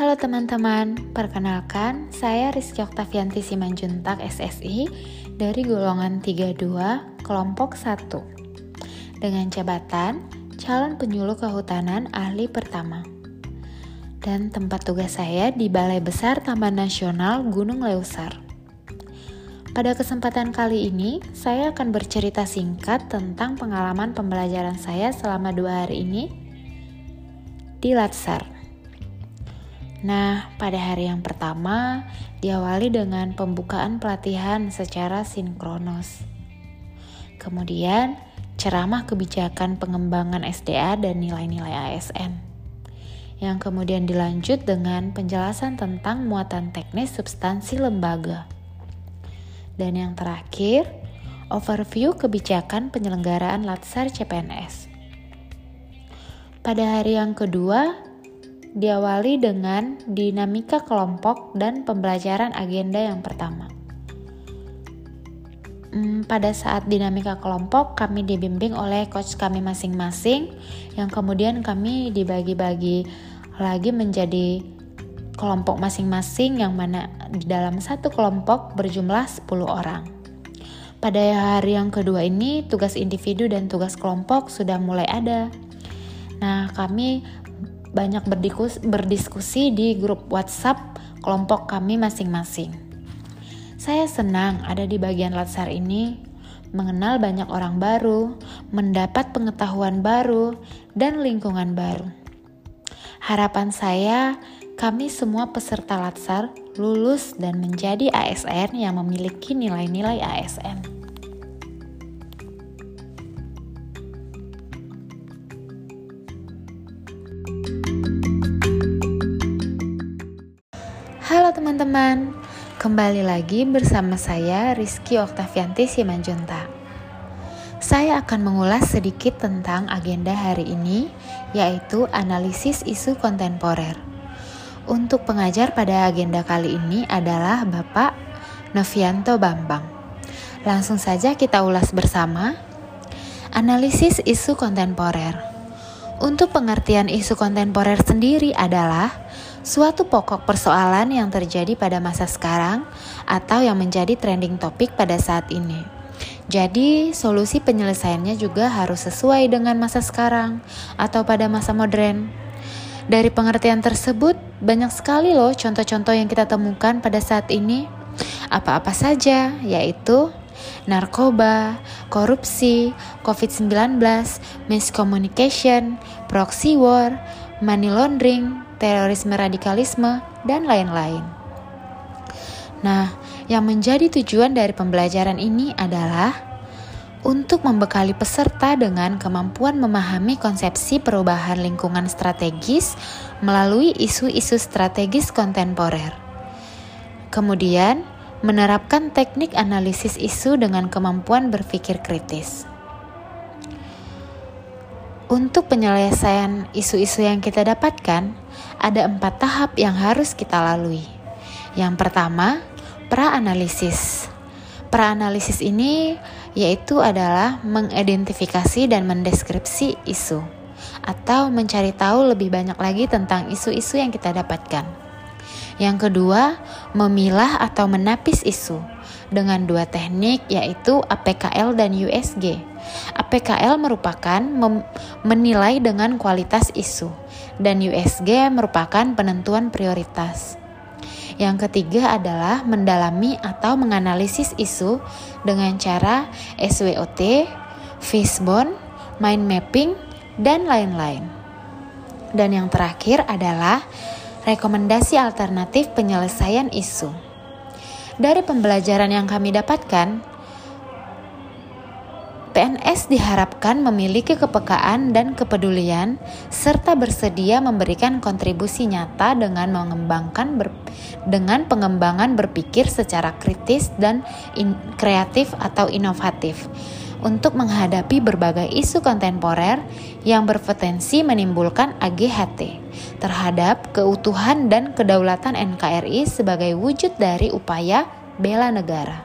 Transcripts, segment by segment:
Halo teman-teman, perkenalkan saya Rizky Oktavianti Simanjuntak SSI dari golongan 32 kelompok 1 dengan jabatan calon penyuluh kehutanan ahli pertama. Dan tempat tugas saya di Balai Besar Taman Nasional Gunung Leusar. Pada kesempatan kali ini, saya akan bercerita singkat tentang pengalaman pembelajaran saya selama dua hari ini di Latsar. Nah, pada hari yang pertama diawali dengan pembukaan pelatihan secara sinkronos. Kemudian, ceramah kebijakan pengembangan SDA dan nilai-nilai ASN. Yang kemudian dilanjut dengan penjelasan tentang muatan teknis substansi lembaga. Dan yang terakhir, overview kebijakan penyelenggaraan Latsar CPNS. Pada hari yang kedua, diawali dengan dinamika kelompok dan pembelajaran agenda yang pertama. Hmm, pada saat dinamika kelompok, kami dibimbing oleh coach kami masing-masing, yang kemudian kami dibagi-bagi lagi menjadi kelompok masing-masing, yang mana di dalam satu kelompok berjumlah 10 orang. Pada hari yang kedua ini, tugas individu dan tugas kelompok sudah mulai ada. Nah, kami banyak berdiskusi, berdiskusi di grup WhatsApp kelompok kami masing-masing. Saya senang ada di bagian latsar ini, mengenal banyak orang baru, mendapat pengetahuan baru, dan lingkungan baru. Harapan saya, kami semua peserta latsar lulus dan menjadi ASN yang memiliki nilai-nilai ASN. Teman-teman, kembali lagi bersama saya Rizky Oktavianti Simanjunta. Saya akan mengulas sedikit tentang agenda hari ini, yaitu analisis isu kontemporer. Untuk pengajar pada agenda kali ini adalah Bapak Novianto Bambang. Langsung saja kita ulas bersama. Analisis isu kontemporer. Untuk pengertian isu kontemporer sendiri adalah suatu pokok persoalan yang terjadi pada masa sekarang atau yang menjadi trending topik pada saat ini. Jadi, solusi penyelesaiannya juga harus sesuai dengan masa sekarang atau pada masa modern. Dari pengertian tersebut, banyak sekali loh contoh-contoh yang kita temukan pada saat ini. Apa-apa saja, yaitu narkoba, korupsi, COVID-19, miscommunication, proxy war, money laundering, terorisme radikalisme, dan lain-lain. Nah, yang menjadi tujuan dari pembelajaran ini adalah untuk membekali peserta dengan kemampuan memahami konsepsi perubahan lingkungan strategis melalui isu-isu strategis kontemporer. Kemudian, menerapkan teknik analisis isu dengan kemampuan berpikir kritis. Untuk penyelesaian isu-isu yang kita dapatkan, ada empat tahap yang harus kita lalui. Yang pertama, pra-analisis. Pra-analisis ini yaitu adalah mengidentifikasi dan mendeskripsi isu atau mencari tahu lebih banyak lagi tentang isu-isu yang kita dapatkan. Yang kedua, memilah atau menapis isu dengan dua teknik yaitu APKL dan USG. APKL merupakan menilai dengan kualitas isu dan USG merupakan penentuan prioritas. Yang ketiga adalah mendalami atau menganalisis isu dengan cara SWOT, fishbone, mind mapping, dan lain-lain. Dan yang terakhir adalah rekomendasi alternatif penyelesaian isu. Dari pembelajaran yang kami dapatkan, PNS diharapkan memiliki kepekaan dan kepedulian serta bersedia memberikan kontribusi nyata dengan mengembangkan ber, dengan pengembangan berpikir secara kritis dan in, kreatif atau inovatif untuk menghadapi berbagai isu kontemporer yang berpotensi menimbulkan AGHT terhadap keutuhan dan kedaulatan NKRI sebagai wujud dari upaya bela negara.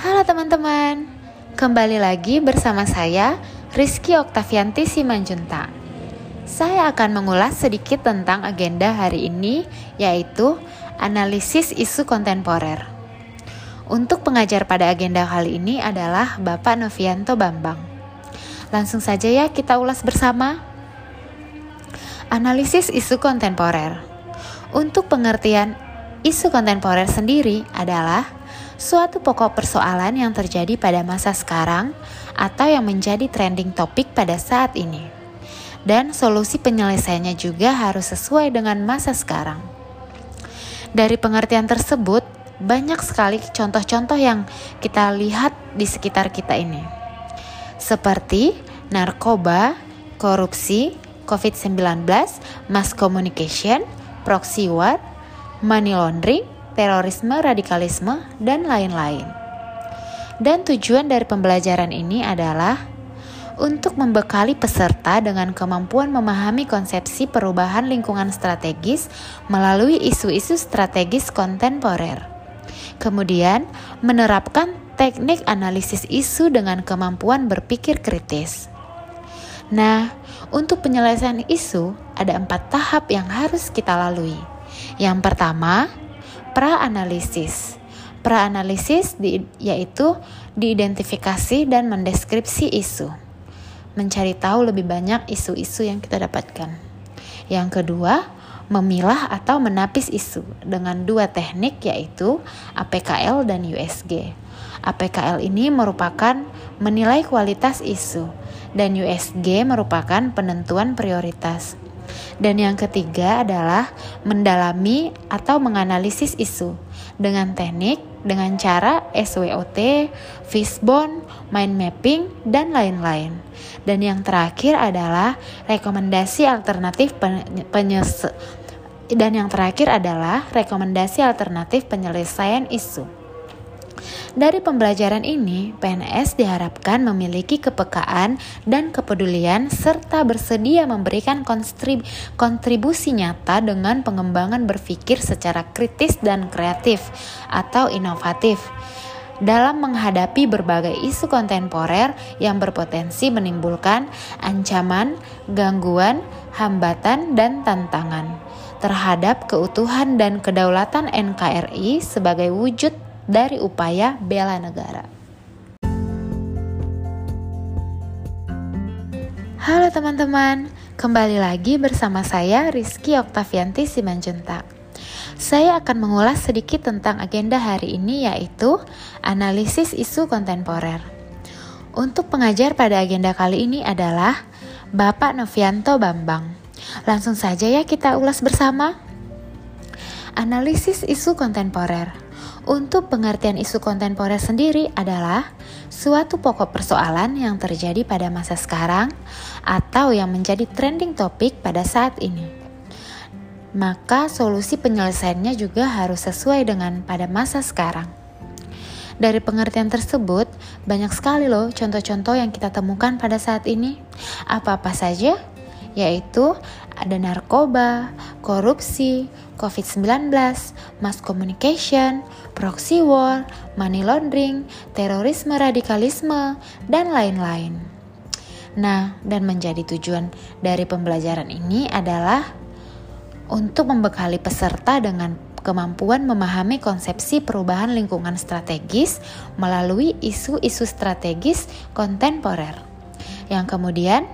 Halo teman-teman, kembali lagi bersama saya Rizky Oktavianti Simanjunta. saya akan mengulas sedikit tentang agenda hari ini, yaitu analisis isu kontemporer. Untuk pengajar pada agenda kali ini adalah Bapak Novianto Bambang. Langsung saja ya kita ulas bersama. Analisis isu kontemporer. Untuk pengertian isu kontemporer sendiri adalah suatu pokok persoalan yang terjadi pada masa sekarang atau yang menjadi trending topik pada saat ini dan solusi penyelesaiannya juga harus sesuai dengan masa sekarang. Dari pengertian tersebut, banyak sekali contoh-contoh yang kita lihat di sekitar kita ini. Seperti narkoba, korupsi, COVID-19, mass communication, proxy war, money laundering, terorisme, radikalisme, dan lain-lain. Dan tujuan dari pembelajaran ini adalah untuk membekali peserta dengan kemampuan memahami konsepsi perubahan lingkungan strategis melalui isu-isu strategis kontemporer. Kemudian, menerapkan teknik analisis isu dengan kemampuan berpikir kritis. Nah, untuk penyelesaian isu, ada empat tahap yang harus kita lalui. Yang pertama, pra-analisis. Pra-analisis di, yaitu diidentifikasi dan mendeskripsi isu mencari tahu lebih banyak isu-isu yang kita dapatkan. Yang kedua, memilah atau menapis isu dengan dua teknik yaitu APKL dan USG. APKL ini merupakan menilai kualitas isu dan USG merupakan penentuan prioritas. Dan yang ketiga adalah mendalami atau menganalisis isu dengan teknik dengan cara SWOT, fishbone, mind mapping, dan lain-lain. Dan yang terakhir adalah rekomendasi alternatif penyes dan yang terakhir adalah rekomendasi alternatif penyelesaian isu. Dari pembelajaran ini, PNS diharapkan memiliki kepekaan dan kepedulian serta bersedia memberikan kontribusi nyata dengan pengembangan berpikir secara kritis dan kreatif atau inovatif dalam menghadapi berbagai isu kontemporer yang berpotensi menimbulkan ancaman, gangguan, hambatan, dan tantangan terhadap keutuhan dan kedaulatan NKRI sebagai wujud dari upaya bela negara. Halo teman-teman, kembali lagi bersama saya Rizky Oktavianti Simanjuntak. Saya akan mengulas sedikit tentang agenda hari ini yaitu analisis isu kontemporer. Untuk pengajar pada agenda kali ini adalah Bapak Novianto Bambang. Langsung saja ya kita ulas bersama. Analisis isu kontemporer. Untuk pengertian isu kontemporer sendiri adalah suatu pokok persoalan yang terjadi pada masa sekarang atau yang menjadi trending topik pada saat ini. Maka solusi penyelesaiannya juga harus sesuai dengan pada masa sekarang. Dari pengertian tersebut, banyak sekali loh contoh-contoh yang kita temukan pada saat ini. Apa-apa saja? Yaitu ada narkoba, korupsi, COVID-19, mass communication, proxy war, money laundering, terorisme radikalisme, dan lain-lain. Nah, dan menjadi tujuan dari pembelajaran ini adalah untuk membekali peserta dengan kemampuan memahami konsepsi perubahan lingkungan strategis melalui isu-isu strategis kontemporer. Yang kemudian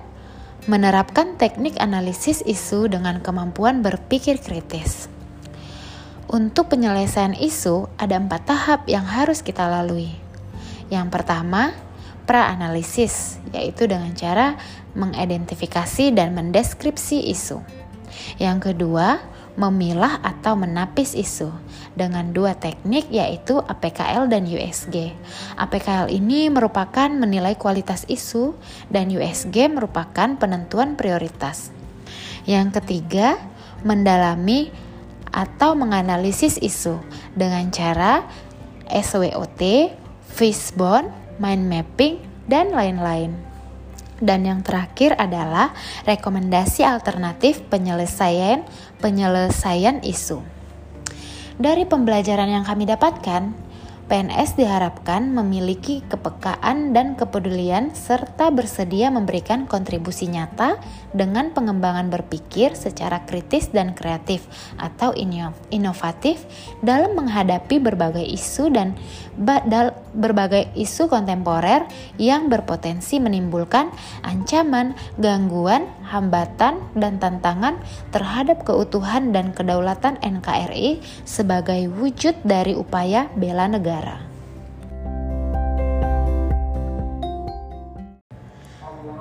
menerapkan teknik analisis isu dengan kemampuan berpikir kritis. Untuk penyelesaian isu, ada empat tahap yang harus kita lalui. Yang pertama, pra-analisis, yaitu dengan cara mengidentifikasi dan mendeskripsi isu. Yang kedua, memilah atau menapis isu dengan dua teknik yaitu APKL dan USG. APKL ini merupakan menilai kualitas isu dan USG merupakan penentuan prioritas. Yang ketiga, mendalami atau menganalisis isu dengan cara SWOT, fishbone, mind mapping, dan lain-lain. Dan yang terakhir adalah rekomendasi alternatif penyelesaian penyelesaian isu. Dari pembelajaran yang kami dapatkan, PNS diharapkan memiliki kepekaan dan kepedulian serta bersedia memberikan kontribusi nyata dengan pengembangan berpikir secara kritis dan kreatif atau inovatif dalam menghadapi berbagai isu dan berbagai isu kontemporer yang berpotensi menimbulkan ancaman, gangguan, hambatan, dan tantangan terhadap keutuhan dan kedaulatan NKRI sebagai wujud dari upaya bela negara negara.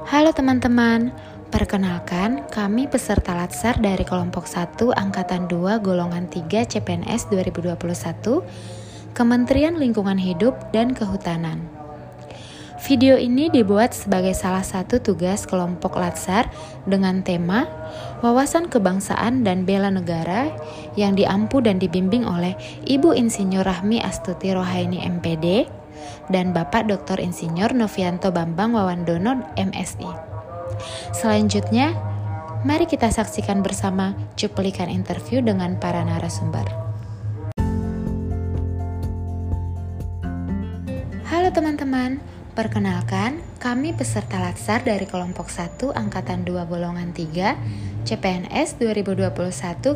Halo teman-teman, perkenalkan kami peserta Latsar dari kelompok 1 Angkatan 2 Golongan 3 CPNS 2021 Kementerian Lingkungan Hidup dan Kehutanan. Video ini dibuat sebagai salah satu tugas kelompok Latsar dengan tema Wawasan Kebangsaan dan Bela Negara yang diampu dan dibimbing oleh Ibu Insinyur Rahmi Astuti Rohaini MPD dan Bapak Dr. Insinyur Novianto Bambang Wawandono MSI. Selanjutnya, mari kita saksikan bersama cuplikan interview dengan para narasumber. Halo teman-teman, Perkenalkan, kami peserta latsar dari kelompok 1 Angkatan 2 Golongan 3 CPNS 2021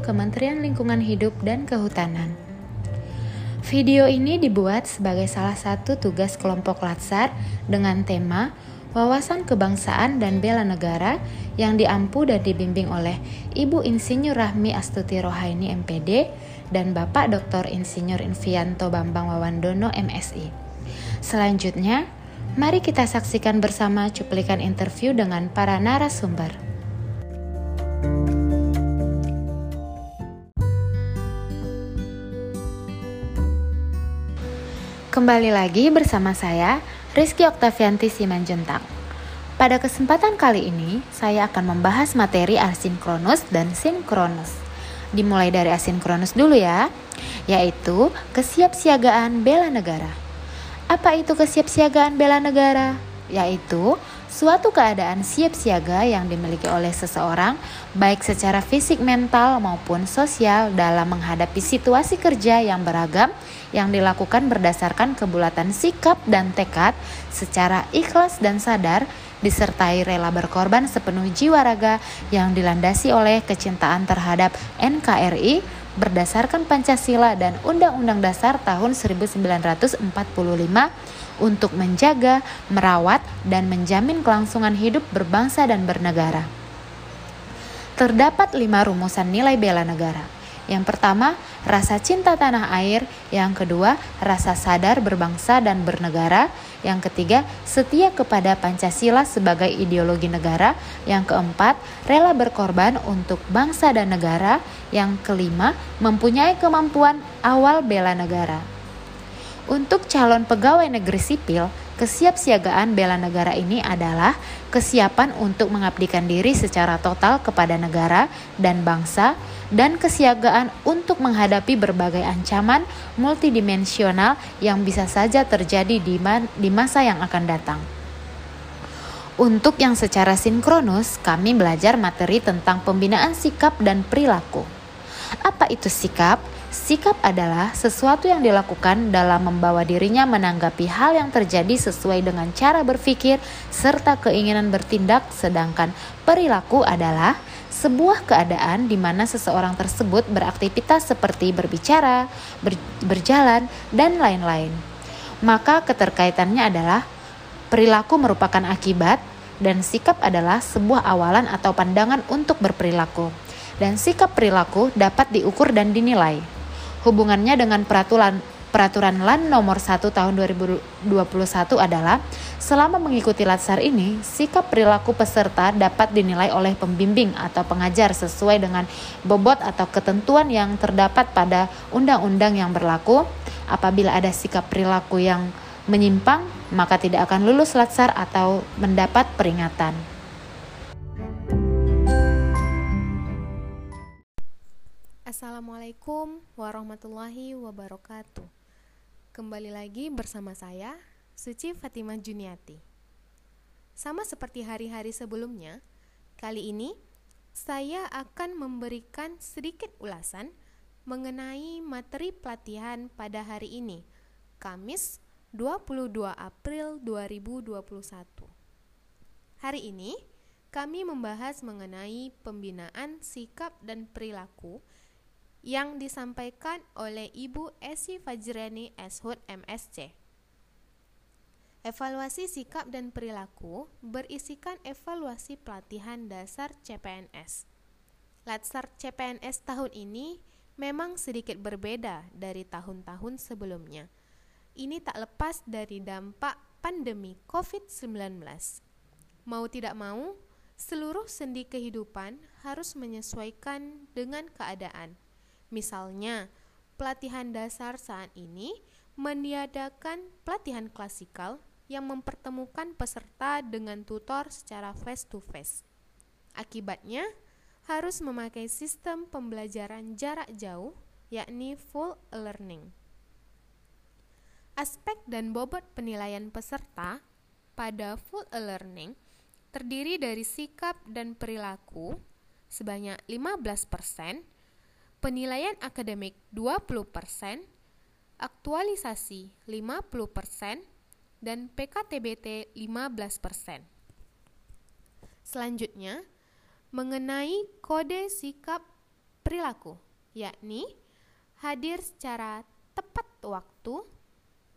Kementerian Lingkungan Hidup dan Kehutanan. Video ini dibuat sebagai salah satu tugas kelompok latsar dengan tema Wawasan Kebangsaan dan Bela Negara yang diampu dan dibimbing oleh Ibu Insinyur Rahmi Astuti Rohaini MPD dan Bapak Dr. Insinyur Invianto Bambang Wawandono MSI. Selanjutnya, Mari kita saksikan bersama cuplikan interview dengan para narasumber. Kembali lagi bersama saya, Rizky Oktavianti Simanjuntang. Pada kesempatan kali ini, saya akan membahas materi asinkronus dan sinkronus. Dimulai dari asinkronus dulu ya, yaitu kesiapsiagaan bela negara. Apa itu kesiapsiagaan bela negara? Yaitu suatu keadaan siap siaga yang dimiliki oleh seseorang, baik secara fisik, mental, maupun sosial, dalam menghadapi situasi kerja yang beragam yang dilakukan berdasarkan kebulatan sikap dan tekad secara ikhlas dan sadar, disertai rela berkorban sepenuh jiwa raga yang dilandasi oleh kecintaan terhadap NKRI berdasarkan Pancasila dan Undang-Undang Dasar tahun 1945 untuk menjaga, merawat, dan menjamin kelangsungan hidup berbangsa dan bernegara. Terdapat lima rumusan nilai bela negara. Yang pertama, rasa cinta tanah air. Yang kedua, rasa sadar berbangsa dan bernegara. Yang ketiga, setia kepada Pancasila sebagai ideologi negara. Yang keempat, rela berkorban untuk bangsa dan negara. Yang kelima, mempunyai kemampuan awal bela negara. Untuk calon pegawai negeri sipil, kesiapsiagaan bela negara ini adalah kesiapan untuk mengabdikan diri secara total kepada negara dan bangsa dan kesiagaan untuk menghadapi berbagai ancaman multidimensional yang bisa saja terjadi di, di masa yang akan datang. Untuk yang secara sinkronus, kami belajar materi tentang pembinaan sikap dan perilaku. Apa itu sikap? Sikap adalah sesuatu yang dilakukan dalam membawa dirinya menanggapi hal yang terjadi sesuai dengan cara berpikir serta keinginan bertindak, sedangkan perilaku adalah sebuah keadaan di mana seseorang tersebut beraktivitas seperti berbicara, ber, berjalan, dan lain-lain. Maka keterkaitannya adalah perilaku merupakan akibat dan sikap adalah sebuah awalan atau pandangan untuk berperilaku. Dan sikap perilaku dapat diukur dan dinilai. Hubungannya dengan peraturan Peraturan LAN nomor 1 tahun 2021 adalah selama mengikuti latsar ini, sikap perilaku peserta dapat dinilai oleh pembimbing atau pengajar sesuai dengan bobot atau ketentuan yang terdapat pada undang-undang yang berlaku. Apabila ada sikap perilaku yang menyimpang, maka tidak akan lulus latsar atau mendapat peringatan. Assalamualaikum warahmatullahi wabarakatuh. Kembali lagi bersama saya, Suci Fatimah Juniati. Sama seperti hari-hari sebelumnya, kali ini saya akan memberikan sedikit ulasan mengenai materi pelatihan pada hari ini, Kamis 22 April 2021. Hari ini kami membahas mengenai pembinaan sikap dan perilaku yang disampaikan oleh Ibu Esi Fajrani Eshud MSC. Evaluasi sikap dan perilaku berisikan evaluasi pelatihan dasar CPNS. Latsar CPNS tahun ini memang sedikit berbeda dari tahun-tahun sebelumnya – ini tak lepas dari dampak pandemi COVID-19. Mau tidak mau, seluruh sendi kehidupan harus menyesuaikan dengan keadaan. Misalnya, pelatihan dasar saat ini meniadakan pelatihan klasikal yang mempertemukan peserta dengan tutor secara face-to-face. Akibatnya, harus memakai sistem pembelajaran jarak jauh, yakni full learning. Aspek dan bobot penilaian peserta pada full e-learning terdiri dari sikap dan perilaku sebanyak 15%, penilaian akademik 20%, aktualisasi 50%, dan PKTBT 15%. Selanjutnya, mengenai kode sikap perilaku, yakni hadir secara tepat waktu,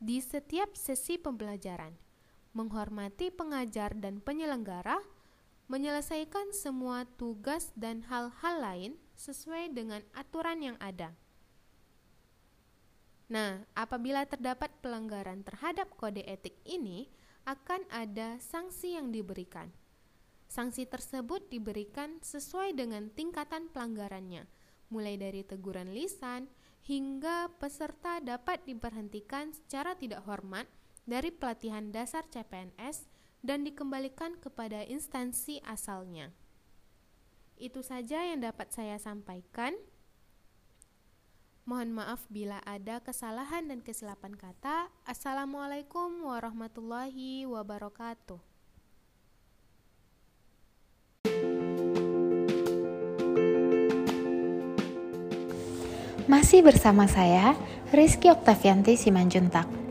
di setiap sesi pembelajaran, menghormati pengajar dan penyelenggara, menyelesaikan semua tugas dan hal-hal lain sesuai dengan aturan yang ada. Nah, apabila terdapat pelanggaran terhadap kode etik ini, akan ada sanksi yang diberikan. Sanksi tersebut diberikan sesuai dengan tingkatan pelanggarannya, mulai dari teguran lisan, hingga peserta dapat diberhentikan secara tidak hormat dari pelatihan dasar CPNS dan dikembalikan kepada instansi asalnya. Itu saja yang dapat saya sampaikan. Mohon maaf bila ada kesalahan dan kesilapan kata. Assalamualaikum warahmatullahi wabarakatuh. Masih bersama saya, Rizky Oktavianti Simanjuntak.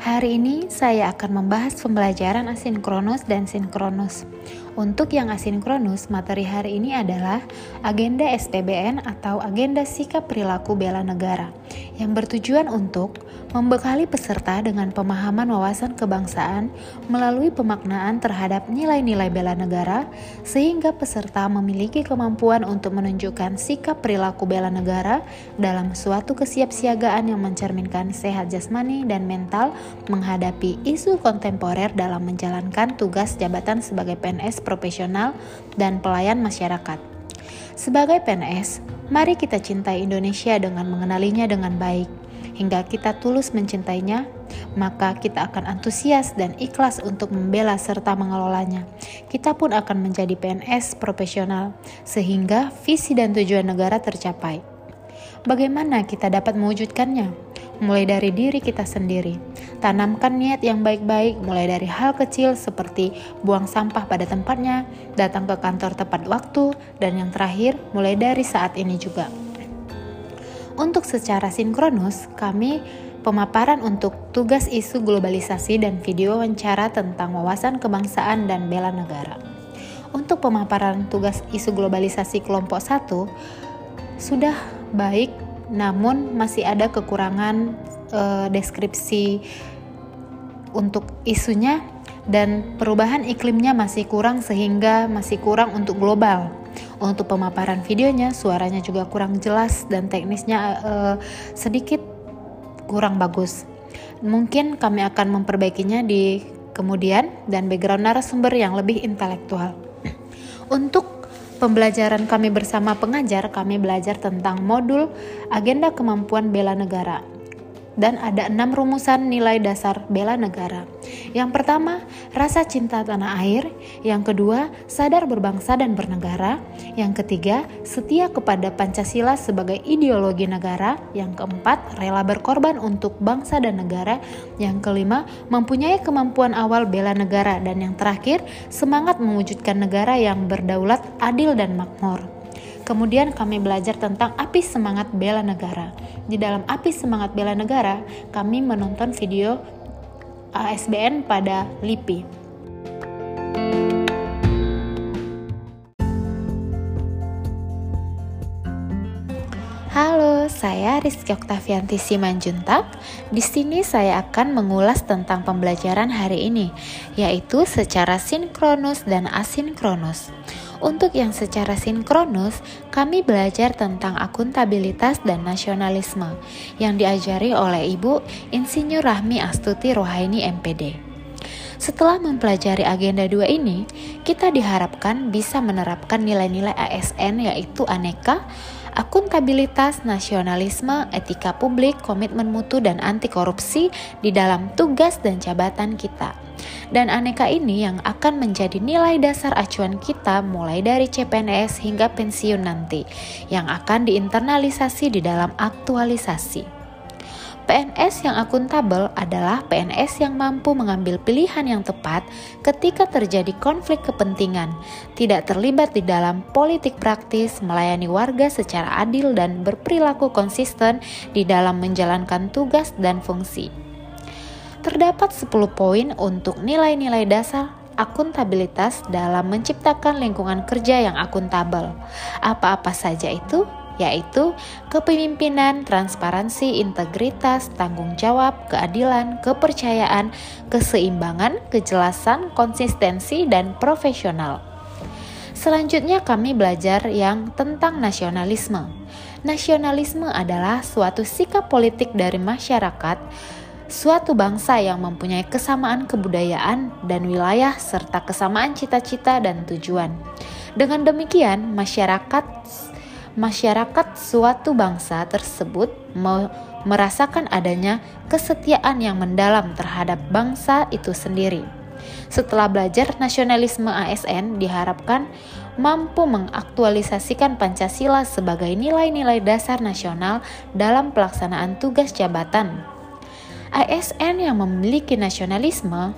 Hari ini saya akan membahas pembelajaran asinkronus dan sinkronus. Untuk yang asinkronus, materi hari ini adalah agenda SPBN atau agenda sikap perilaku bela negara yang bertujuan untuk membekali peserta dengan pemahaman wawasan kebangsaan melalui pemaknaan terhadap nilai-nilai bela negara sehingga peserta memiliki kemampuan untuk menunjukkan sikap perilaku bela negara dalam suatu kesiapsiagaan yang mencerminkan sehat jasmani dan mental menghadapi isu kontemporer dalam menjalankan tugas jabatan sebagai PNS profesional dan pelayan masyarakat. Sebagai PNS, mari kita cintai Indonesia dengan mengenalinya dengan baik hingga kita tulus mencintainya, maka kita akan antusias dan ikhlas untuk membela serta mengelolanya. Kita pun akan menjadi PNS profesional, sehingga visi dan tujuan negara tercapai. Bagaimana kita dapat mewujudkannya? Mulai dari diri kita sendiri. Tanamkan niat yang baik-baik mulai dari hal kecil seperti buang sampah pada tempatnya, datang ke kantor tepat waktu, dan yang terakhir mulai dari saat ini juga. Untuk secara sinkronus, kami pemaparan untuk tugas isu globalisasi dan video wawancara tentang wawasan kebangsaan dan bela negara. Untuk pemaparan tugas isu globalisasi kelompok 1 sudah baik namun masih ada kekurangan eh, deskripsi untuk isunya dan perubahan iklimnya masih kurang sehingga masih kurang untuk global. Untuk pemaparan videonya, suaranya juga kurang jelas dan teknisnya uh, sedikit kurang bagus. Mungkin kami akan memperbaikinya di kemudian dan background narasumber yang lebih intelektual. Untuk pembelajaran kami bersama pengajar, kami belajar tentang modul agenda kemampuan bela negara dan ada enam rumusan nilai dasar bela negara. Yang pertama, rasa cinta tanah air. Yang kedua, sadar berbangsa dan bernegara. Yang ketiga, setia kepada Pancasila sebagai ideologi negara. Yang keempat, rela berkorban untuk bangsa dan negara. Yang kelima, mempunyai kemampuan awal bela negara. Dan yang terakhir, semangat mewujudkan negara yang berdaulat, adil, dan makmur. Kemudian kami belajar tentang api semangat bela negara. di dalam api semangat bela negara, kami menonton video ASBN pada LIPI. Halo, saya Rizky Oktavianti Simanjuntak. Di sini saya akan mengulas tentang pembelajaran hari ini, yaitu secara sinkronus dan asinkronus. Untuk yang secara sinkronus, kami belajar tentang akuntabilitas dan nasionalisme yang diajari oleh Ibu Insinyur Rahmi Astuti Rohaini MPD. Setelah mempelajari agenda dua ini, kita diharapkan bisa menerapkan nilai-nilai ASN yaitu aneka, akuntabilitas, nasionalisme, etika publik, komitmen mutu, dan anti korupsi di dalam tugas dan jabatan kita. Dan aneka ini yang akan menjadi nilai dasar acuan kita mulai dari CPNS hingga pensiun nanti, yang akan diinternalisasi di dalam aktualisasi. PNS yang akuntabel adalah PNS yang mampu mengambil pilihan yang tepat ketika terjadi konflik kepentingan, tidak terlibat di dalam politik praktis, melayani warga secara adil dan berperilaku konsisten di dalam menjalankan tugas dan fungsi. Terdapat 10 poin untuk nilai-nilai dasar akuntabilitas dalam menciptakan lingkungan kerja yang akuntabel. Apa-apa saja itu? Yaitu kepemimpinan, transparansi, integritas, tanggung jawab, keadilan, kepercayaan, keseimbangan, kejelasan, konsistensi, dan profesional. Selanjutnya kami belajar yang tentang nasionalisme. Nasionalisme adalah suatu sikap politik dari masyarakat suatu bangsa yang mempunyai kesamaan kebudayaan dan wilayah serta kesamaan cita-cita dan tujuan. Dengan demikian, masyarakat masyarakat suatu bangsa tersebut me merasakan adanya kesetiaan yang mendalam terhadap bangsa itu sendiri. Setelah belajar nasionalisme ASN diharapkan mampu mengaktualisasikan Pancasila sebagai nilai-nilai dasar nasional dalam pelaksanaan tugas jabatan. ASN yang memiliki nasionalisme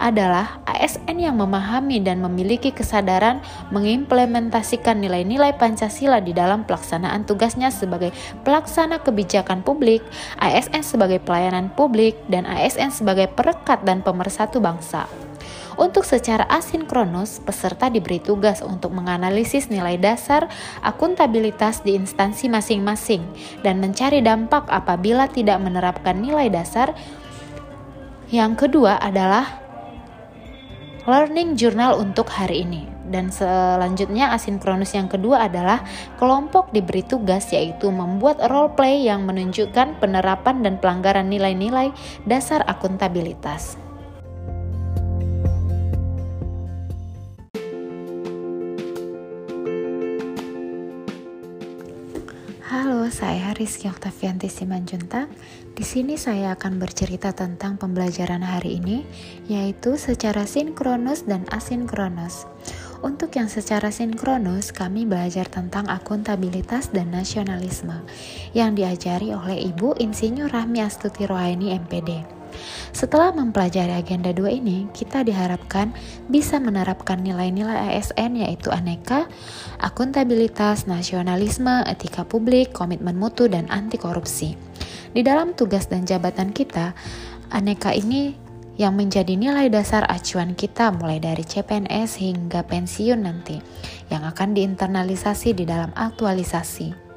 adalah ASN yang memahami dan memiliki kesadaran mengimplementasikan nilai-nilai Pancasila di dalam pelaksanaan tugasnya sebagai pelaksana kebijakan publik, ASN sebagai pelayanan publik, dan ASN sebagai perekat dan pemersatu bangsa. Untuk secara asinkronus, peserta diberi tugas untuk menganalisis nilai dasar akuntabilitas di instansi masing-masing dan mencari dampak apabila tidak menerapkan nilai dasar. Yang kedua adalah learning journal untuk hari ini. Dan selanjutnya asinkronus yang kedua adalah kelompok diberi tugas yaitu membuat role play yang menunjukkan penerapan dan pelanggaran nilai-nilai dasar akuntabilitas. Halo, saya Rizky Oktavianti Simanjuntak. Di sini saya akan bercerita tentang pembelajaran hari ini, yaitu secara sinkronus dan asinkronus. Untuk yang secara sinkronus, kami belajar tentang akuntabilitas dan nasionalisme yang diajari oleh Ibu Insinyur Rahmi Astuti Rohaini MPD. Setelah mempelajari agenda dua ini, kita diharapkan bisa menerapkan nilai-nilai ASN yaitu aneka, akuntabilitas, nasionalisme, etika publik, komitmen mutu, dan anti korupsi. Di dalam tugas dan jabatan kita, aneka ini yang menjadi nilai dasar acuan kita mulai dari CPNS hingga pensiun nanti yang akan diinternalisasi di dalam aktualisasi.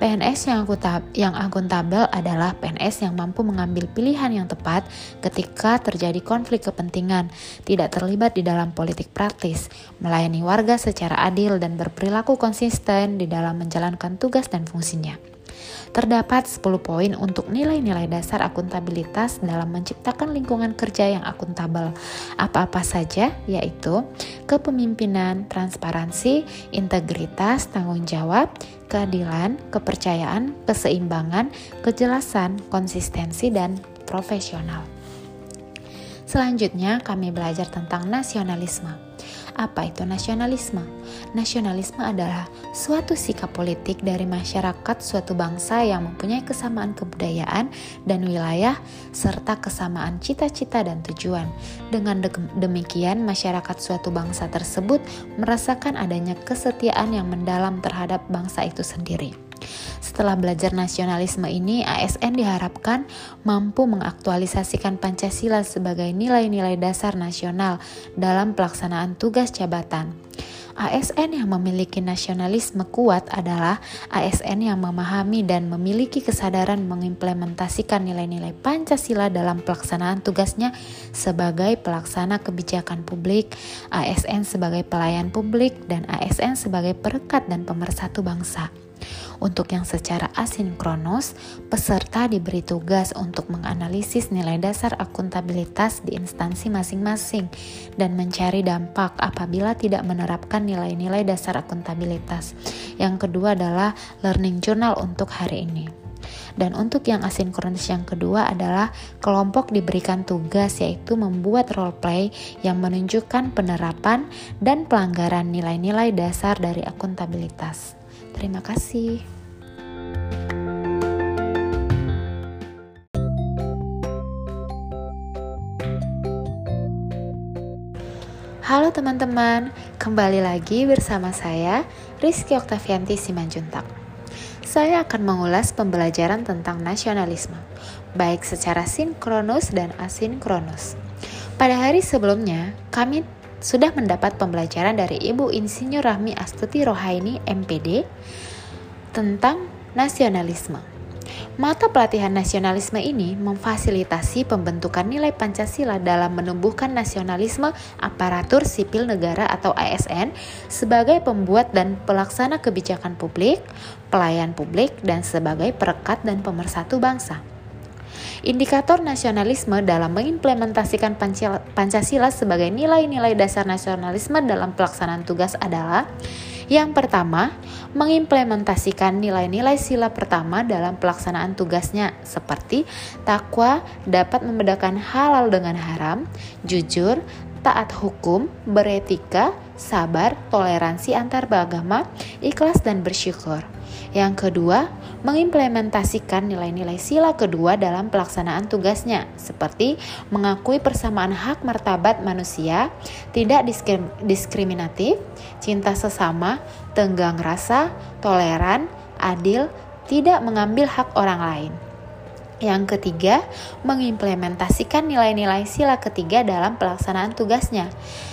PNS yang akuntabel, yang akuntabel adalah PNS yang mampu mengambil pilihan yang tepat ketika terjadi konflik kepentingan, tidak terlibat di dalam politik praktis, melayani warga secara adil dan berperilaku konsisten di dalam menjalankan tugas dan fungsinya. Terdapat 10 poin untuk nilai-nilai dasar akuntabilitas dalam menciptakan lingkungan kerja yang akuntabel. Apa-apa saja yaitu kepemimpinan, transparansi, integritas, tanggung jawab, keadilan, kepercayaan, keseimbangan, kejelasan, konsistensi, dan profesional. Selanjutnya, kami belajar tentang nasionalisme. Apa itu nasionalisme? Nasionalisme adalah suatu sikap politik dari masyarakat suatu bangsa yang mempunyai kesamaan kebudayaan dan wilayah serta kesamaan cita-cita dan tujuan. Dengan demikian, masyarakat suatu bangsa tersebut merasakan adanya kesetiaan yang mendalam terhadap bangsa itu sendiri. Setelah belajar nasionalisme ini, ASN diharapkan mampu mengaktualisasikan Pancasila sebagai nilai-nilai dasar nasional dalam pelaksanaan tugas jabatan. ASN yang memiliki nasionalisme kuat adalah ASN yang memahami dan memiliki kesadaran mengimplementasikan nilai-nilai Pancasila dalam pelaksanaan tugasnya sebagai pelaksana kebijakan publik, ASN sebagai pelayan publik, dan ASN sebagai perekat dan pemersatu bangsa. Untuk yang secara asinkronos, peserta diberi tugas untuk menganalisis nilai dasar akuntabilitas di instansi masing-masing dan mencari dampak apabila tidak menerapkan nilai-nilai dasar akuntabilitas. Yang kedua adalah learning journal untuk hari ini. Dan untuk yang asinkronis yang kedua adalah kelompok diberikan tugas yaitu membuat role play yang menunjukkan penerapan dan pelanggaran nilai-nilai dasar dari akuntabilitas. Terima kasih. Halo teman-teman, kembali lagi bersama saya Rizky Oktavianti Simanjuntak. Saya akan mengulas pembelajaran tentang nasionalisme, baik secara sinkronus dan asinkronus. Pada hari sebelumnya, kami sudah mendapat pembelajaran dari Ibu Insinyur Rahmi Astuti Rohaini MPD tentang nasionalisme. Mata pelatihan nasionalisme ini memfasilitasi pembentukan nilai Pancasila dalam menumbuhkan nasionalisme aparatur sipil negara atau ASN sebagai pembuat dan pelaksana kebijakan publik, pelayan publik, dan sebagai perekat dan pemersatu bangsa. Indikator nasionalisme dalam mengimplementasikan Pancasila sebagai nilai-nilai dasar nasionalisme dalam pelaksanaan tugas adalah yang pertama, mengimplementasikan nilai-nilai sila pertama dalam pelaksanaan tugasnya seperti takwa dapat membedakan halal dengan haram, jujur, taat hukum, beretika, sabar, toleransi antar beragama, ikhlas dan bersyukur. Yang kedua, mengimplementasikan nilai-nilai sila kedua dalam pelaksanaan tugasnya, seperti mengakui persamaan hak martabat manusia, tidak diskriminatif, cinta sesama, tenggang rasa, toleran, adil, tidak mengambil hak orang lain. Yang ketiga, mengimplementasikan nilai-nilai sila ketiga dalam pelaksanaan tugasnya,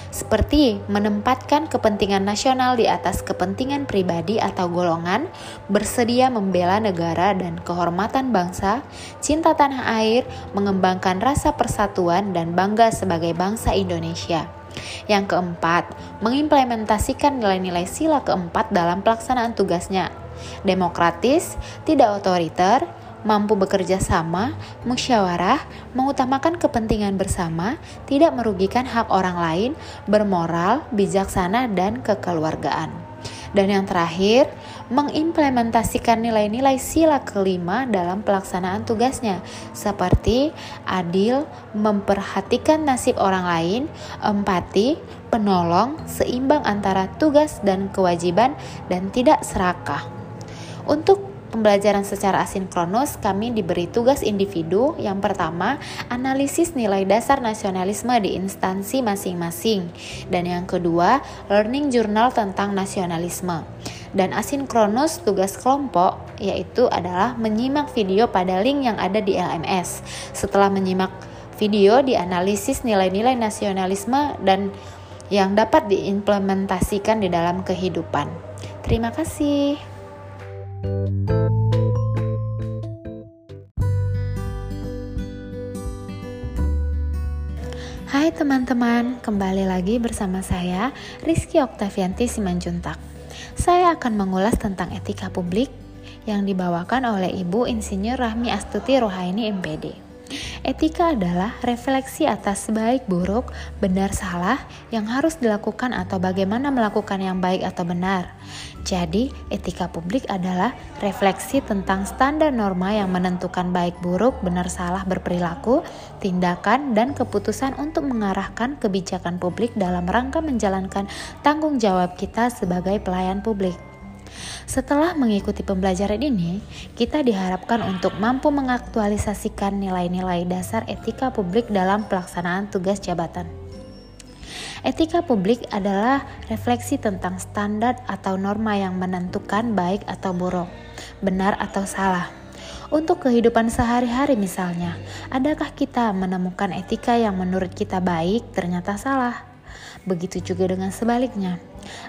seperti menempatkan kepentingan nasional di atas kepentingan pribadi atau golongan, bersedia membela negara dan kehormatan bangsa, cinta tanah air, mengembangkan rasa persatuan dan bangga sebagai bangsa Indonesia. Yang keempat, mengimplementasikan nilai-nilai sila keempat dalam pelaksanaan tugasnya. Demokratis, tidak otoriter, mampu bekerja sama, musyawarah, mengutamakan kepentingan bersama, tidak merugikan hak orang lain, bermoral, bijaksana, dan kekeluargaan. Dan yang terakhir, mengimplementasikan nilai-nilai sila kelima dalam pelaksanaan tugasnya, seperti adil, memperhatikan nasib orang lain, empati, penolong, seimbang antara tugas dan kewajiban, dan tidak serakah. Untuk pembelajaran secara asinkronus, kami diberi tugas individu. Yang pertama, analisis nilai dasar nasionalisme di instansi masing-masing. Dan yang kedua, learning journal tentang nasionalisme. Dan asinkronus tugas kelompok yaitu adalah menyimak video pada link yang ada di LMS. Setelah menyimak video, dianalisis nilai-nilai nasionalisme dan yang dapat diimplementasikan di dalam kehidupan. Terima kasih. Hai teman-teman, kembali lagi bersama saya Rizky Oktavianti Simanjuntak. Saya akan mengulas tentang etika publik yang dibawakan oleh Ibu Insinyur Rahmi Astuti Rohaini MPD. Etika adalah refleksi atas baik buruk, benar salah yang harus dilakukan atau bagaimana melakukan yang baik atau benar. Jadi, etika publik adalah refleksi tentang standar norma yang menentukan baik buruk, benar salah berperilaku, tindakan, dan keputusan untuk mengarahkan kebijakan publik dalam rangka menjalankan tanggung jawab kita sebagai pelayan publik. Setelah mengikuti pembelajaran ini, kita diharapkan untuk mampu mengaktualisasikan nilai-nilai dasar etika publik dalam pelaksanaan tugas jabatan. Etika publik adalah refleksi tentang standar atau norma yang menentukan baik atau buruk, benar atau salah. Untuk kehidupan sehari-hari misalnya, adakah kita menemukan etika yang menurut kita baik ternyata salah? Begitu juga dengan sebaliknya.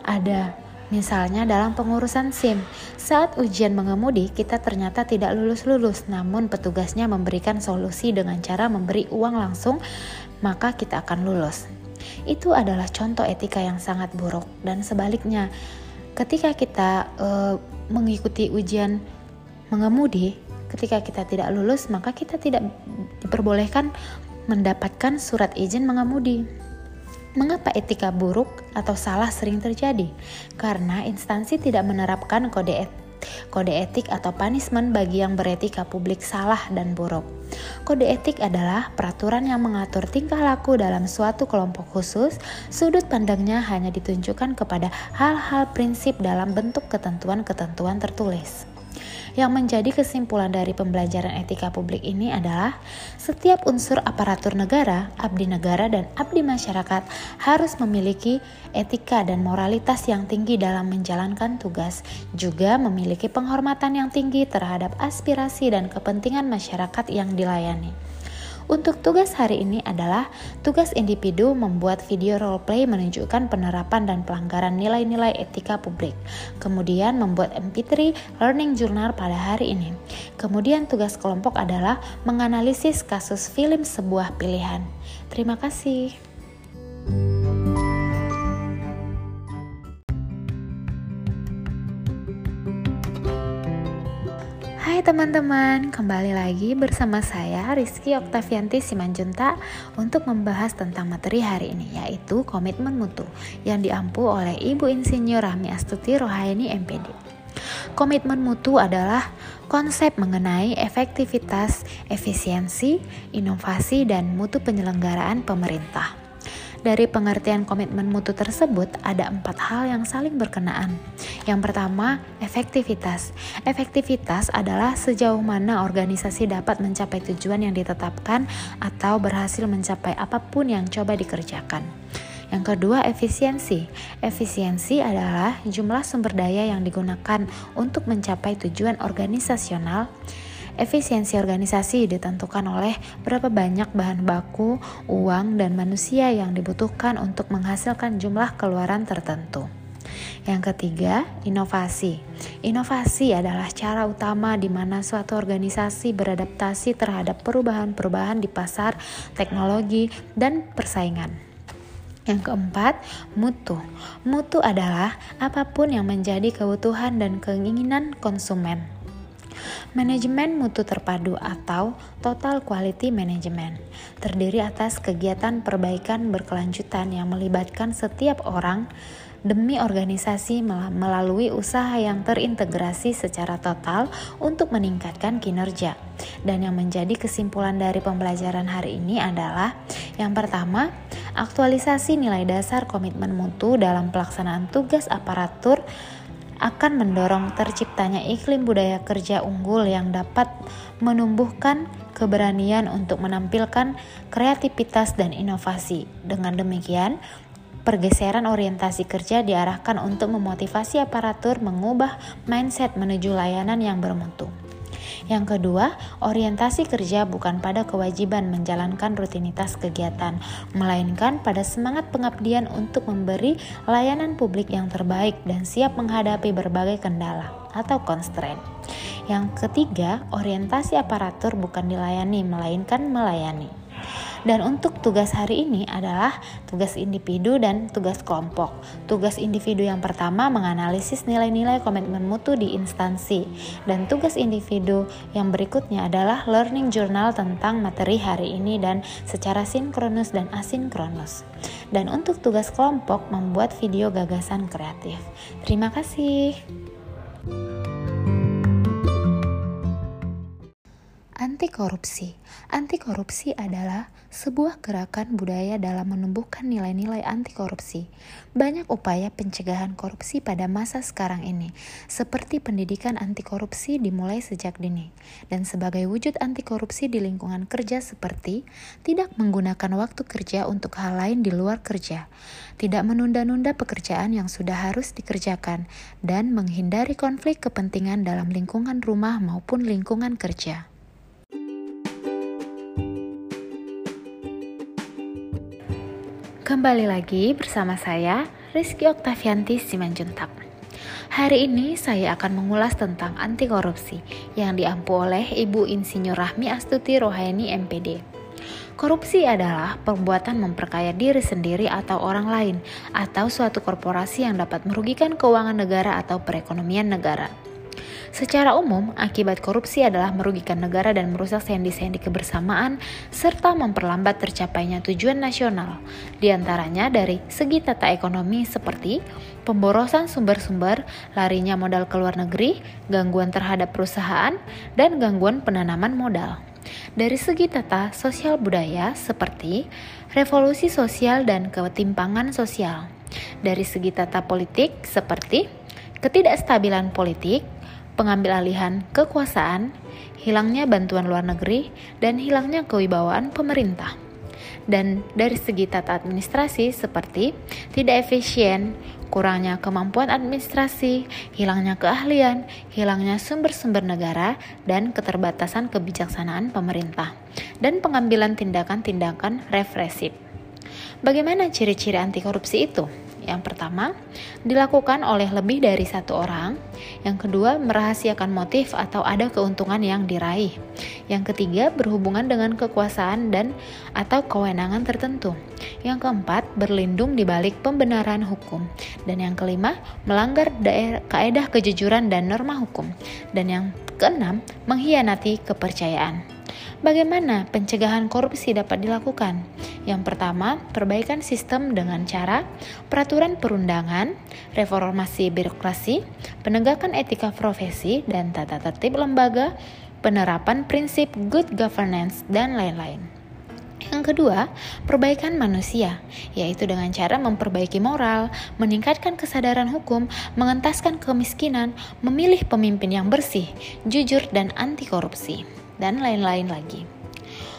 Ada Misalnya dalam pengurusan SIM, saat ujian mengemudi kita ternyata tidak lulus-lulus, namun petugasnya memberikan solusi dengan cara memberi uang langsung, maka kita akan lulus. Itu adalah contoh etika yang sangat buruk dan sebaliknya, ketika kita uh, mengikuti ujian mengemudi, ketika kita tidak lulus, maka kita tidak diperbolehkan mendapatkan surat izin mengemudi. Mengapa etika buruk atau salah sering terjadi? Karena instansi tidak menerapkan kode etik Kode etik atau punishment bagi yang beretika publik salah dan buruk. Kode etik adalah peraturan yang mengatur tingkah laku dalam suatu kelompok khusus. Sudut pandangnya hanya ditunjukkan kepada hal-hal prinsip dalam bentuk ketentuan-ketentuan tertulis. Yang menjadi kesimpulan dari pembelajaran etika publik ini adalah setiap unsur aparatur negara, abdi negara, dan abdi masyarakat harus memiliki etika dan moralitas yang tinggi dalam menjalankan tugas, juga memiliki penghormatan yang tinggi terhadap aspirasi dan kepentingan masyarakat yang dilayani. Untuk tugas hari ini adalah tugas individu membuat video role play menunjukkan penerapan dan pelanggaran nilai-nilai etika publik. Kemudian membuat MP3 learning journal pada hari ini. Kemudian tugas kelompok adalah menganalisis kasus film sebuah pilihan. Terima kasih. Hai teman-teman, kembali lagi bersama saya Rizky Oktavianti Simanjunta untuk membahas tentang materi hari ini yaitu komitmen mutu yang diampu oleh Ibu Insinyur Rahmi Astuti Rohaini MPD. Komitmen mutu adalah konsep mengenai efektivitas, efisiensi, inovasi, dan mutu penyelenggaraan pemerintah. Dari pengertian komitmen mutu tersebut ada empat hal yang saling berkenaan. Yang pertama, efektivitas. Efektivitas adalah sejauh mana organisasi dapat mencapai tujuan yang ditetapkan atau berhasil mencapai apa pun yang coba dikerjakan. Yang kedua, efisiensi. Efisiensi adalah jumlah sumber daya yang digunakan untuk mencapai tujuan organisasional Efisiensi organisasi ditentukan oleh berapa banyak bahan baku, uang, dan manusia yang dibutuhkan untuk menghasilkan jumlah keluaran tertentu. Yang ketiga, inovasi. Inovasi adalah cara utama di mana suatu organisasi beradaptasi terhadap perubahan-perubahan di pasar, teknologi, dan persaingan. Yang keempat, mutu. Mutu adalah apa pun yang menjadi kebutuhan dan keinginan konsumen. Manajemen mutu terpadu atau Total Quality Management terdiri atas kegiatan perbaikan berkelanjutan yang melibatkan setiap orang demi organisasi melalui usaha yang terintegrasi secara total untuk meningkatkan kinerja. Dan yang menjadi kesimpulan dari pembelajaran hari ini adalah yang pertama, aktualisasi nilai dasar komitmen mutu dalam pelaksanaan tugas aparatur akan mendorong terciptanya iklim budaya kerja unggul yang dapat menumbuhkan keberanian untuk menampilkan kreativitas dan inovasi. Dengan demikian, pergeseran orientasi kerja diarahkan untuk memotivasi aparatur mengubah mindset menuju layanan yang bermutu. Yang kedua, orientasi kerja bukan pada kewajiban menjalankan rutinitas kegiatan, melainkan pada semangat pengabdian untuk memberi layanan publik yang terbaik dan siap menghadapi berbagai kendala atau constraint. Yang ketiga, orientasi aparatur bukan dilayani, melainkan melayani. Dan untuk tugas hari ini adalah tugas individu dan tugas kelompok. Tugas individu yang pertama menganalisis nilai-nilai komitmen mutu di instansi. Dan tugas individu yang berikutnya adalah learning journal tentang materi hari ini dan secara sinkronus dan asinkronus. Dan untuk tugas kelompok membuat video gagasan kreatif. Terima kasih. Anti korupsi. Anti korupsi adalah sebuah gerakan budaya dalam menumbuhkan nilai-nilai anti korupsi. Banyak upaya pencegahan korupsi pada masa sekarang ini, seperti pendidikan anti korupsi dimulai sejak dini. Dan sebagai wujud anti korupsi di lingkungan kerja seperti tidak menggunakan waktu kerja untuk hal lain di luar kerja, tidak menunda-nunda pekerjaan yang sudah harus dikerjakan, dan menghindari konflik kepentingan dalam lingkungan rumah maupun lingkungan kerja. Kembali lagi bersama saya, Rizky Oktavianti Simanjuntak. Hari ini saya akan mengulas tentang anti korupsi yang diampu oleh Ibu Insinyur Rahmi Astuti Rohaini MPD. Korupsi adalah perbuatan memperkaya diri sendiri atau orang lain, atau suatu korporasi yang dapat merugikan keuangan negara atau perekonomian negara. Secara umum, akibat korupsi adalah merugikan negara dan merusak sendi-sendi kebersamaan serta memperlambat tercapainya tujuan nasional. Di antaranya dari segi tata ekonomi seperti pemborosan sumber-sumber, larinya modal ke luar negeri, gangguan terhadap perusahaan, dan gangguan penanaman modal. Dari segi tata sosial budaya seperti revolusi sosial dan ketimpangan sosial. Dari segi tata politik seperti ketidakstabilan politik, pengambil alihan kekuasaan, hilangnya bantuan luar negeri, dan hilangnya kewibawaan pemerintah. Dan dari segi tata administrasi seperti tidak efisien, kurangnya kemampuan administrasi, hilangnya keahlian, hilangnya sumber-sumber negara, dan keterbatasan kebijaksanaan pemerintah, dan pengambilan tindakan-tindakan represif. Bagaimana ciri-ciri anti korupsi itu? Yang pertama, dilakukan oleh lebih dari satu orang. Yang kedua, merahasiakan motif atau ada keuntungan yang diraih. Yang ketiga, berhubungan dengan kekuasaan dan atau kewenangan tertentu. Yang keempat, berlindung di balik pembenaran hukum. Dan yang kelima, melanggar kaedah kejujuran dan norma hukum. Dan yang keenam, mengkhianati kepercayaan. Bagaimana pencegahan korupsi dapat dilakukan? Yang pertama, perbaikan sistem dengan cara peraturan perundangan, reformasi birokrasi, penegakan etika profesi dan tata tertib lembaga, penerapan prinsip good governance, dan lain-lain. Yang kedua, perbaikan manusia, yaitu dengan cara memperbaiki moral, meningkatkan kesadaran hukum, mengentaskan kemiskinan, memilih pemimpin yang bersih, jujur, dan anti korupsi dan lain-lain lagi.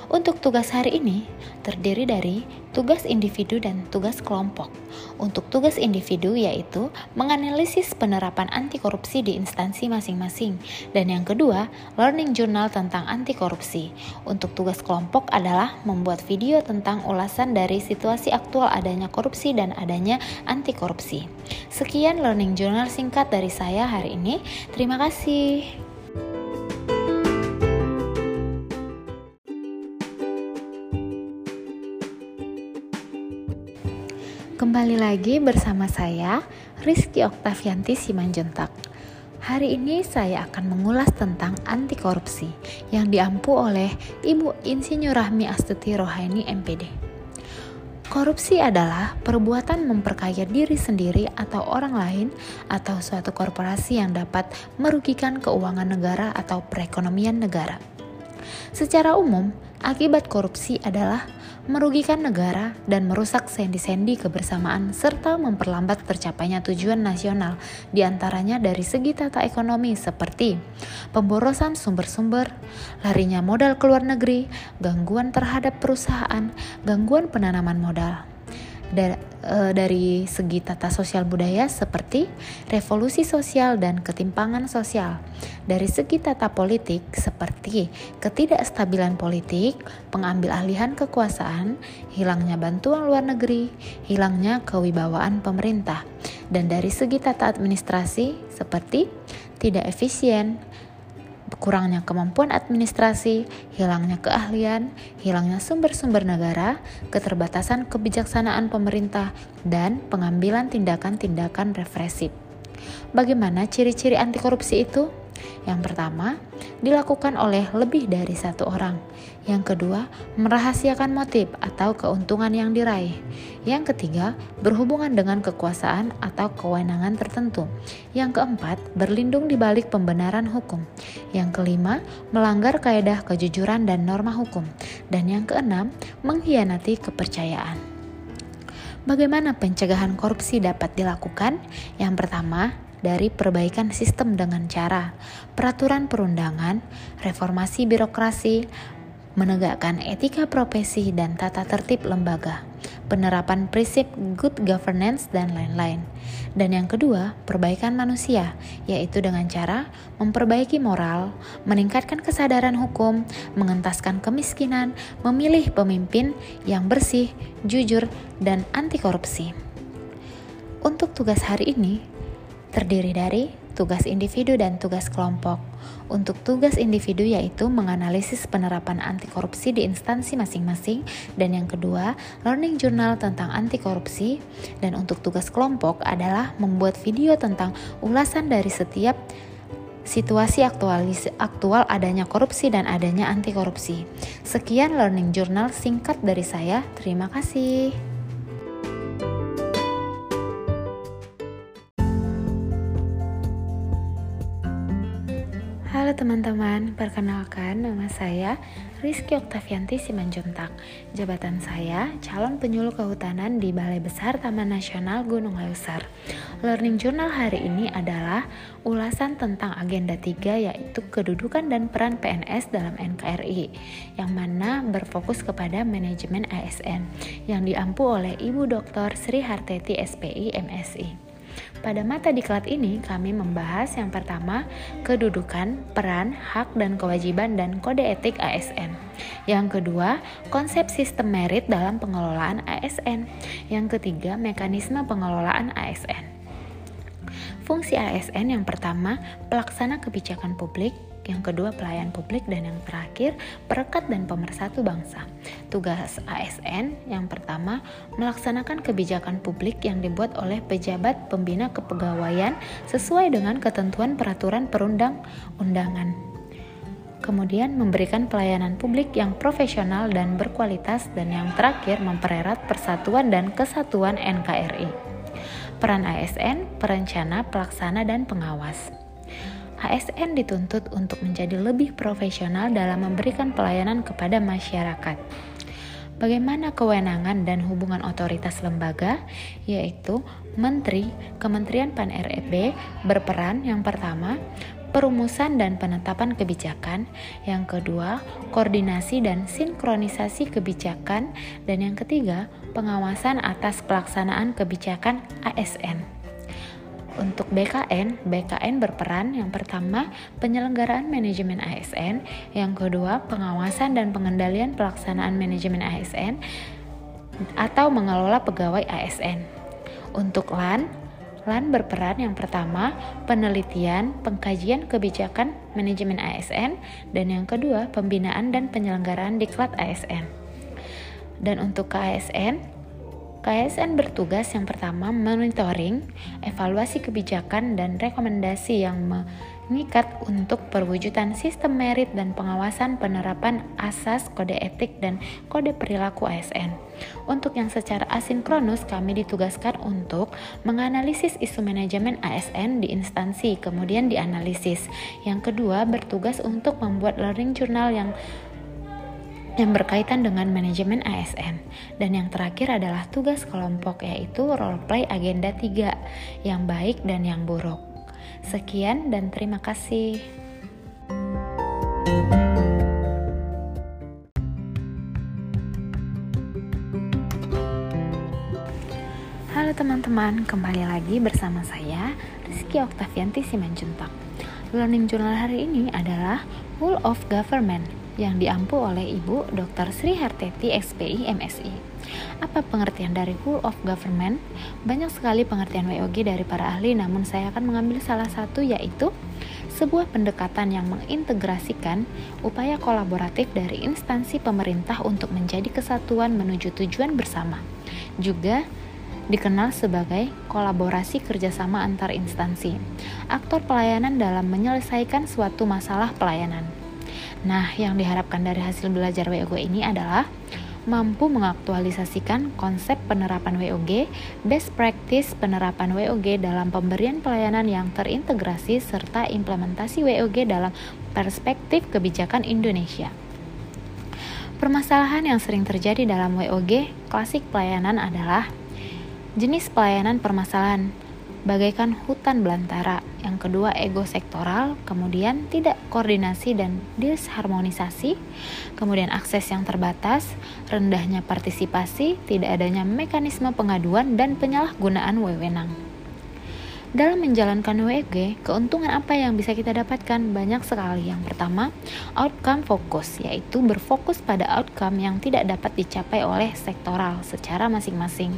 Untuk tugas hari ini terdiri dari tugas individu dan tugas kelompok. Untuk tugas individu yaitu menganalisis penerapan anti korupsi di instansi masing-masing dan yang kedua, learning journal tentang anti korupsi. Untuk tugas kelompok adalah membuat video tentang ulasan dari situasi aktual adanya korupsi dan adanya anti korupsi. Sekian learning journal singkat dari saya hari ini. Terima kasih. Kembali lagi bersama saya, Rizky Oktavianti Simanjuntak. Hari ini saya akan mengulas tentang anti korupsi yang diampu oleh Ibu Insinyur Rahmi Astuti Rohaini MPD. Korupsi adalah perbuatan memperkaya diri sendiri atau orang lain atau suatu korporasi yang dapat merugikan keuangan negara atau perekonomian negara. Secara umum, akibat korupsi adalah merugikan negara dan merusak sendi-sendi kebersamaan serta memperlambat tercapainya tujuan nasional di antaranya dari segi tata ekonomi seperti pemborosan sumber-sumber, larinya modal ke luar negeri, gangguan terhadap perusahaan, gangguan penanaman modal da, e, dari segi tata sosial budaya seperti revolusi sosial dan ketimpangan sosial. Dari segi tata politik seperti ketidakstabilan politik, pengambil alihan kekuasaan, hilangnya bantuan luar negeri, hilangnya kewibawaan pemerintah. Dan dari segi tata administrasi seperti tidak efisien, kurangnya kemampuan administrasi, hilangnya keahlian, hilangnya sumber-sumber negara, keterbatasan kebijaksanaan pemerintah, dan pengambilan tindakan-tindakan represif. Bagaimana ciri-ciri anti korupsi itu? Yang pertama, dilakukan oleh lebih dari satu orang. Yang kedua, merahasiakan motif atau keuntungan yang diraih. Yang ketiga, berhubungan dengan kekuasaan atau kewenangan tertentu. Yang keempat, berlindung di balik pembenaran hukum. Yang kelima, melanggar kaedah kejujuran dan norma hukum. Dan yang keenam, mengkhianati kepercayaan. Bagaimana pencegahan korupsi dapat dilakukan? Yang pertama, dari perbaikan sistem dengan cara peraturan perundangan, reformasi birokrasi, menegakkan etika profesi dan tata tertib lembaga, penerapan prinsip good governance, dan lain-lain. Dan yang kedua, perbaikan manusia, yaitu dengan cara memperbaiki moral, meningkatkan kesadaran hukum, mengentaskan kemiskinan, memilih pemimpin yang bersih, jujur, dan anti korupsi. Untuk tugas hari ini, terdiri dari tugas individu dan tugas kelompok. Untuk tugas individu yaitu menganalisis penerapan anti korupsi di instansi masing-masing dan yang kedua, learning journal tentang anti korupsi dan untuk tugas kelompok adalah membuat video tentang ulasan dari setiap situasi aktualis, aktual adanya korupsi dan adanya anti korupsi. Sekian learning journal singkat dari saya. Terima kasih. Halo teman-teman, perkenalkan nama saya Rizky Oktavianti Simanjuntak. Jabatan saya calon penyuluh kehutanan di Balai Besar Taman Nasional Gunung Leuser. Learning Journal hari ini adalah ulasan tentang agenda 3 yaitu kedudukan dan peran PNS dalam NKRI yang mana berfokus kepada manajemen ASN yang diampu oleh Ibu Dr. Sri Harteti SPI MSI. Pada mata diklat ini, kami membahas yang pertama, kedudukan, peran, hak, dan kewajiban dan kode etik ASN. Yang kedua, konsep sistem merit dalam pengelolaan ASN. Yang ketiga, mekanisme pengelolaan ASN. Fungsi ASN yang pertama, pelaksana kebijakan publik, yang kedua pelayan publik, dan yang terakhir perekat dan pemersatu bangsa. Tugas ASN yang pertama melaksanakan kebijakan publik yang dibuat oleh pejabat pembina kepegawaian sesuai dengan ketentuan peraturan perundang-undangan. Kemudian memberikan pelayanan publik yang profesional dan berkualitas dan yang terakhir mempererat persatuan dan kesatuan NKRI. Peran ASN, perencana, pelaksana, dan pengawas. ASN dituntut untuk menjadi lebih profesional dalam memberikan pelayanan kepada masyarakat. Bagaimana kewenangan dan hubungan otoritas lembaga, yaitu Menteri, Kementerian Pan-RB berperan yang pertama perumusan dan penetapan kebijakan, yang kedua koordinasi dan sinkronisasi kebijakan, dan yang ketiga pengawasan atas pelaksanaan kebijakan ASN. Untuk BKN, BKN berperan yang pertama penyelenggaraan manajemen ASN, yang kedua pengawasan dan pengendalian pelaksanaan manajemen ASN atau mengelola pegawai ASN. Untuk LAN, LAN berperan yang pertama penelitian, pengkajian kebijakan manajemen ASN dan yang kedua pembinaan dan penyelenggaraan diklat ASN. Dan untuk KASN, KSN bertugas yang pertama monitoring, evaluasi kebijakan dan rekomendasi yang mengikat untuk perwujudan sistem merit dan pengawasan penerapan asas kode etik dan kode perilaku ASN. Untuk yang secara asinkronus kami ditugaskan untuk menganalisis isu manajemen ASN di instansi kemudian dianalisis. Yang kedua bertugas untuk membuat learning journal yang yang berkaitan dengan manajemen ASN. Dan yang terakhir adalah tugas kelompok yaitu role play agenda 3 yang baik dan yang buruk. Sekian dan terima kasih. Halo teman-teman, kembali lagi bersama saya Rizky Oktavianti Simanjuntak. Learning Journal hari ini adalah Whole of Government yang diampu oleh Ibu Dr. Sri Harteti SPI MSI. Apa pengertian dari whole of government? Banyak sekali pengertian WOG dari para ahli, namun saya akan mengambil salah satu yaitu sebuah pendekatan yang mengintegrasikan upaya kolaboratif dari instansi pemerintah untuk menjadi kesatuan menuju tujuan bersama. Juga dikenal sebagai kolaborasi kerjasama antar instansi, aktor pelayanan dalam menyelesaikan suatu masalah pelayanan. Nah, yang diharapkan dari hasil belajar WOG ini adalah mampu mengaktualisasikan konsep penerapan WOG, best practice penerapan WOG dalam pemberian pelayanan yang terintegrasi serta implementasi WOG dalam perspektif kebijakan Indonesia. Permasalahan yang sering terjadi dalam WOG klasik pelayanan adalah jenis pelayanan permasalahan, bagaikan hutan belantara. Yang kedua, ego sektoral, kemudian tidak koordinasi dan disharmonisasi, kemudian akses yang terbatas, rendahnya partisipasi, tidak adanya mekanisme pengaduan dan penyalahgunaan wewenang. Dalam menjalankan WG, keuntungan apa yang bisa kita dapatkan? Banyak sekali. Yang pertama, outcome fokus, yaitu berfokus pada outcome yang tidak dapat dicapai oleh sektoral secara masing-masing.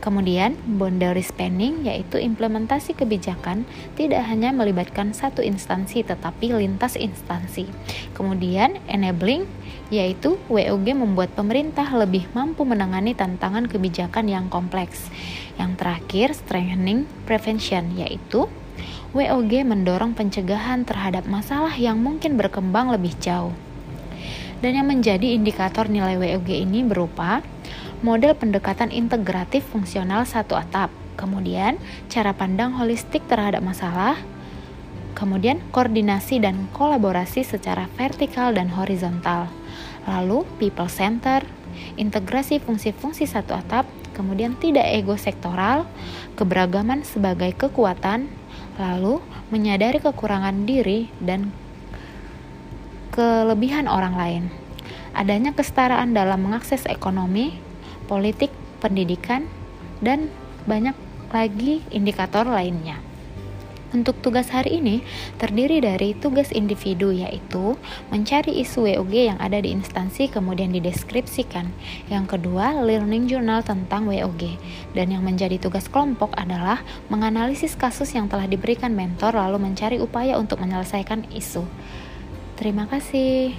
Kemudian, boundary spanning, yaitu implementasi kebijakan tidak hanya melibatkan satu instansi tetapi lintas instansi. Kemudian, enabling, yaitu WOG membuat pemerintah lebih mampu menangani tantangan kebijakan yang kompleks. Yang terakhir, strengthening prevention, yaitu WOG mendorong pencegahan terhadap masalah yang mungkin berkembang lebih jauh. Dan yang menjadi indikator nilai WOG ini berupa model pendekatan integratif fungsional satu atap, kemudian cara pandang holistik terhadap masalah, kemudian koordinasi dan kolaborasi secara vertikal dan horizontal, lalu people center, integrasi fungsi-fungsi satu atap, kemudian tidak ego sektoral, keberagaman sebagai kekuatan, lalu menyadari kekurangan diri dan kelebihan orang lain. Adanya kesetaraan dalam mengakses ekonomi, politik, pendidikan, dan banyak lagi indikator lainnya. Untuk tugas hari ini terdiri dari tugas individu yaitu mencari isu WOG yang ada di instansi kemudian dideskripsikan. Yang kedua, learning journal tentang WOG. Dan yang menjadi tugas kelompok adalah menganalisis kasus yang telah diberikan mentor lalu mencari upaya untuk menyelesaikan isu. Terima kasih.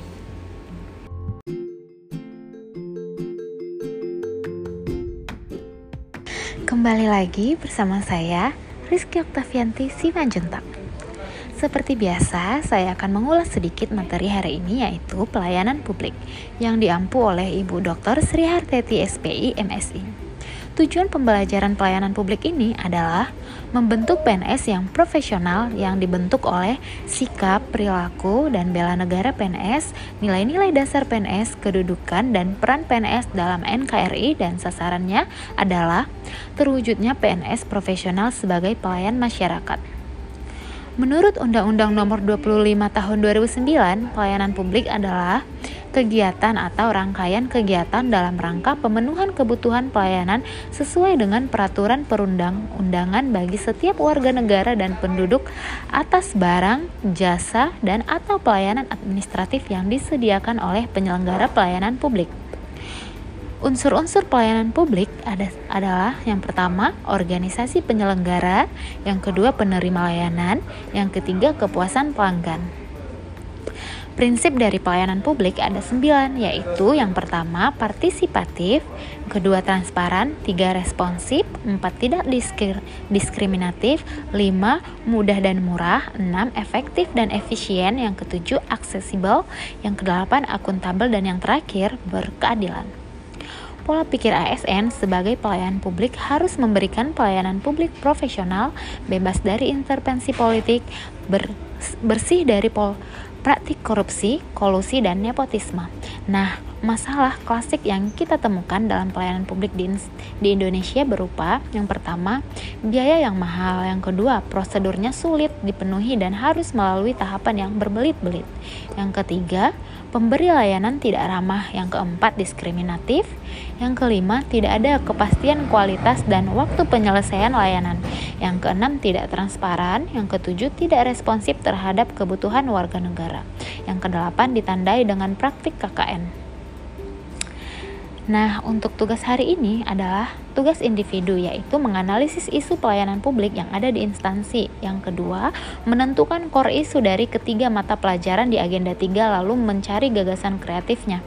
Kembali lagi bersama saya Rizky Oktavianti Simanjuntak. Seperti biasa, saya akan mengulas sedikit materi hari ini yaitu pelayanan publik yang diampu oleh Ibu Dr. Sri Harteti SPI MSI. Tujuan pembelajaran pelayanan publik ini adalah membentuk PNS yang profesional yang dibentuk oleh sikap, perilaku, dan bela negara PNS, nilai-nilai dasar PNS, kedudukan, dan peran PNS dalam NKRI dan sasarannya adalah terwujudnya PNS profesional sebagai pelayan masyarakat. Menurut Undang-Undang Nomor 25 Tahun 2009, pelayanan publik adalah kegiatan atau rangkaian kegiatan dalam rangka pemenuhan kebutuhan pelayanan sesuai dengan peraturan perundang-undangan bagi setiap warga negara dan penduduk atas barang, jasa, dan atau pelayanan administratif yang disediakan oleh penyelenggara pelayanan publik. Unsur-unsur pelayanan publik ada, adalah yang pertama organisasi penyelenggara, yang kedua penerima layanan, yang ketiga kepuasan pelanggan. Prinsip dari pelayanan publik ada sembilan, yaitu yang pertama partisipatif, kedua transparan, tiga responsif, empat tidak diskriminatif, lima mudah dan murah, enam efektif dan efisien, yang ketujuh aksesibel, yang kedelapan akuntabel, dan yang terakhir berkeadilan. Pola pikir ASN sebagai pelayanan publik harus memberikan pelayanan publik profesional, bebas dari intervensi politik, ber, bersih dari pol, praktik korupsi, kolusi, dan nepotisme. Nah, masalah klasik yang kita temukan dalam pelayanan publik di, di Indonesia berupa yang pertama, biaya yang mahal, yang kedua, prosedurnya sulit dipenuhi dan harus melalui tahapan yang berbelit-belit. Yang ketiga, pemberi layanan tidak ramah, yang keempat, diskriminatif, yang kelima, tidak ada kepastian kualitas dan waktu penyelesaian layanan. Yang keenam, tidak transparan, yang ketujuh, tidak responsif terhadap kebutuhan warga negara. Yang kedelapan, ditandai dengan praktik KKN. Nah, untuk tugas hari ini adalah tugas individu, yaitu menganalisis isu pelayanan publik yang ada di instansi. Yang kedua, menentukan core isu dari ketiga mata pelajaran di agenda 3 lalu mencari gagasan kreatifnya.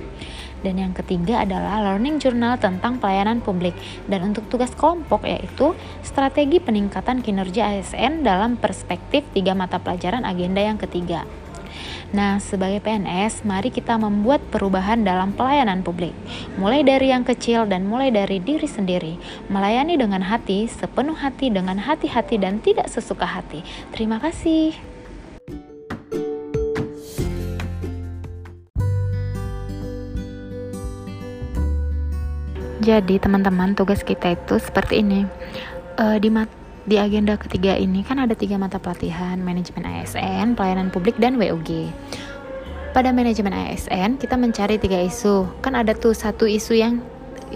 Dan yang ketiga adalah learning journal tentang pelayanan publik. Dan untuk tugas kelompok yaitu strategi peningkatan kinerja ASN dalam perspektif tiga mata pelajaran agenda yang ketiga. Nah, sebagai PNS, mari kita membuat perubahan dalam pelayanan publik, mulai dari yang kecil dan mulai dari diri sendiri, melayani dengan hati, sepenuh hati, dengan hati-hati, dan tidak sesuka hati. Terima kasih. Jadi teman-teman tugas kita itu seperti ini. Uh, di di agenda ketiga ini kan ada tiga mata pelatihan, manajemen ASN, pelayanan publik, dan WUG. Pada manajemen ASN, kita mencari tiga isu. Kan ada tuh satu isu yang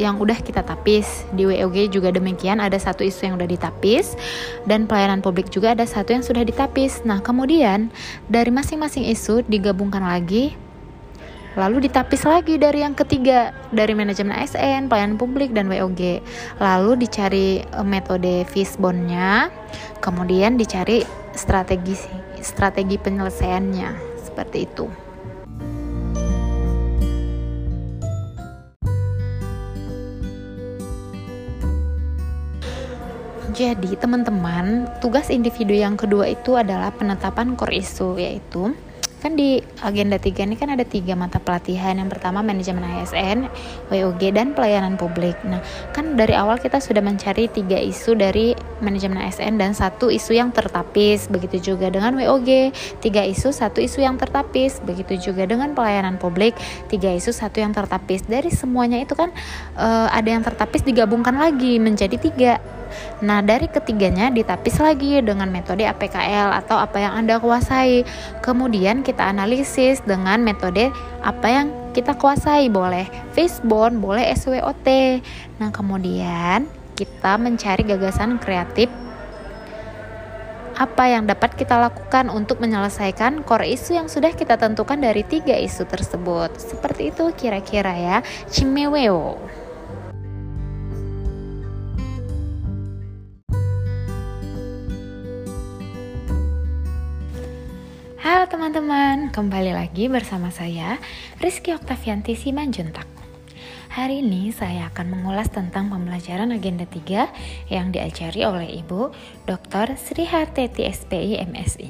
yang udah kita tapis. Di WUG juga demikian, ada satu isu yang udah ditapis. Dan pelayanan publik juga ada satu yang sudah ditapis. Nah, kemudian dari masing-masing isu digabungkan lagi Lalu ditapis lagi dari yang ketiga, dari manajemen ASN, pelayanan publik, dan WOG. Lalu dicari eh, metode fishbone-nya, kemudian dicari strategi strategi penyelesaiannya. Seperti itu. Jadi, teman-teman, tugas individu yang kedua itu adalah penetapan core issue, yaitu kan di agenda 3 ini kan ada tiga mata pelatihan yang pertama manajemen ASN, WOG dan pelayanan publik. Nah kan dari awal kita sudah mencari tiga isu dari manajemen ASN dan satu isu yang tertapis. Begitu juga dengan WOG tiga isu satu isu yang tertapis. Begitu juga dengan pelayanan publik tiga isu satu yang tertapis. Dari semuanya itu kan uh, ada yang tertapis digabungkan lagi menjadi tiga Nah, dari ketiganya ditapis lagi dengan metode APKL atau apa yang Anda kuasai. Kemudian kita analisis dengan metode apa yang kita kuasai, boleh fishbone, boleh SWOT. Nah, kemudian kita mencari gagasan kreatif apa yang dapat kita lakukan untuk menyelesaikan core isu yang sudah kita tentukan dari tiga isu tersebut. Seperti itu kira-kira ya, Cimeweo. Halo teman-teman, kembali lagi bersama saya Rizky Oktavianti Simanjuntak. Hari ini saya akan mengulas tentang pembelajaran agenda 3 yang diajari oleh Ibu Dr. Sri Harteti SPI MSI.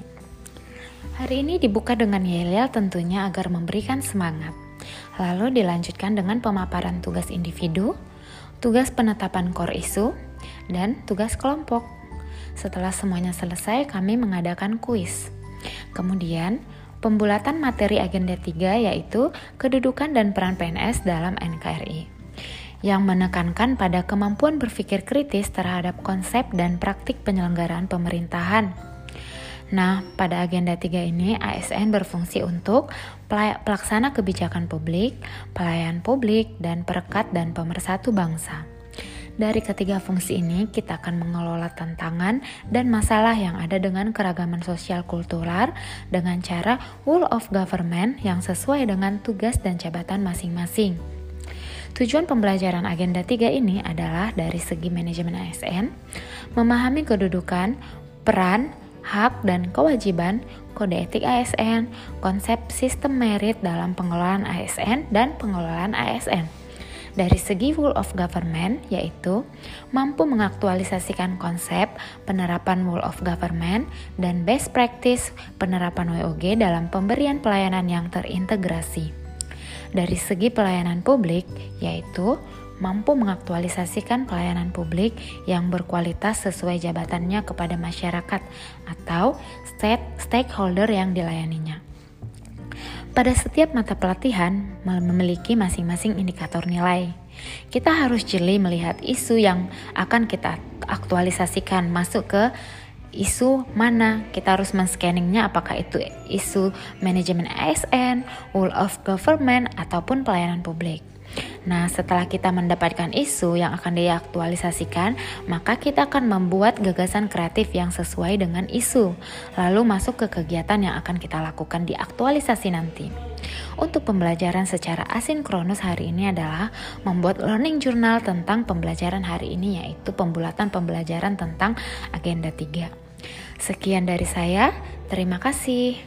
Hari ini dibuka dengan yel tentunya agar memberikan semangat. Lalu dilanjutkan dengan pemaparan tugas individu, tugas penetapan core isu, dan tugas kelompok. Setelah semuanya selesai, kami mengadakan kuis. Kemudian, pembulatan materi agenda 3 yaitu kedudukan dan peran PNS dalam NKRI yang menekankan pada kemampuan berpikir kritis terhadap konsep dan praktik penyelenggaraan pemerintahan. Nah, pada agenda 3 ini ASN berfungsi untuk pelaksana kebijakan publik, pelayan publik, dan perekat dan pemersatu bangsa. Dari ketiga fungsi ini, kita akan mengelola tantangan dan masalah yang ada dengan keragaman sosial kultural dengan cara whole of government yang sesuai dengan tugas dan jabatan masing-masing. Tujuan pembelajaran agenda 3 ini adalah dari segi manajemen ASN, memahami kedudukan, peran, hak dan kewajiban, kode etik ASN, konsep sistem merit dalam pengelolaan ASN dan pengelolaan ASN dari segi rule of government yaitu mampu mengaktualisasikan konsep penerapan rule of government dan best practice penerapan WOG dalam pemberian pelayanan yang terintegrasi. Dari segi pelayanan publik yaitu mampu mengaktualisasikan pelayanan publik yang berkualitas sesuai jabatannya kepada masyarakat atau stakeholder yang dilayaninya. Pada setiap mata pelatihan memiliki masing-masing indikator nilai. Kita harus jeli melihat isu yang akan kita aktualisasikan masuk ke isu mana kita harus men-scanningnya apakah itu isu manajemen ASN, rule of government ataupun pelayanan publik. Nah, setelah kita mendapatkan isu yang akan diaktualisasikan, maka kita akan membuat gagasan kreatif yang sesuai dengan isu, lalu masuk ke kegiatan yang akan kita lakukan di aktualisasi nanti. Untuk pembelajaran secara asinkronus hari ini adalah membuat learning journal tentang pembelajaran hari ini yaitu pembulatan pembelajaran tentang agenda 3. Sekian dari saya, terima kasih.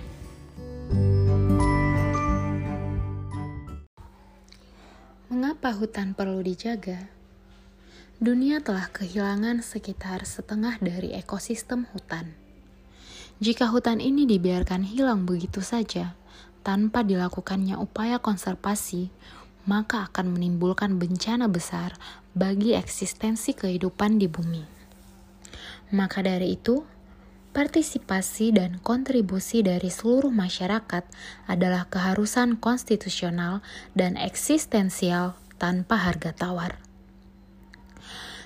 Mengapa hutan perlu dijaga? Dunia telah kehilangan sekitar setengah dari ekosistem hutan. Jika hutan ini dibiarkan hilang begitu saja, tanpa dilakukannya upaya konservasi, maka akan menimbulkan bencana besar bagi eksistensi kehidupan di bumi. Maka dari itu, partisipasi dan kontribusi dari seluruh masyarakat adalah keharusan konstitusional dan eksistensial tanpa harga tawar.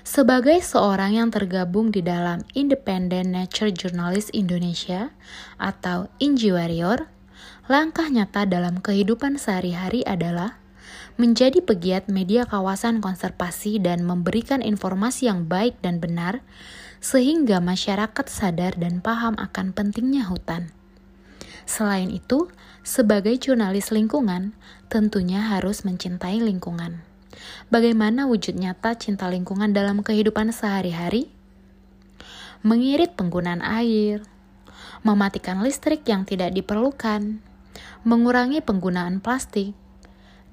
Sebagai seorang yang tergabung di dalam Independent Nature Journalist Indonesia atau INJI Warrior, langkah nyata dalam kehidupan sehari-hari adalah menjadi pegiat media kawasan konservasi dan memberikan informasi yang baik dan benar sehingga masyarakat sadar dan paham akan pentingnya hutan. Selain itu, sebagai jurnalis lingkungan, tentunya harus mencintai lingkungan. Bagaimana wujud nyata cinta lingkungan dalam kehidupan sehari-hari? Mengirit penggunaan air, mematikan listrik yang tidak diperlukan, mengurangi penggunaan plastik,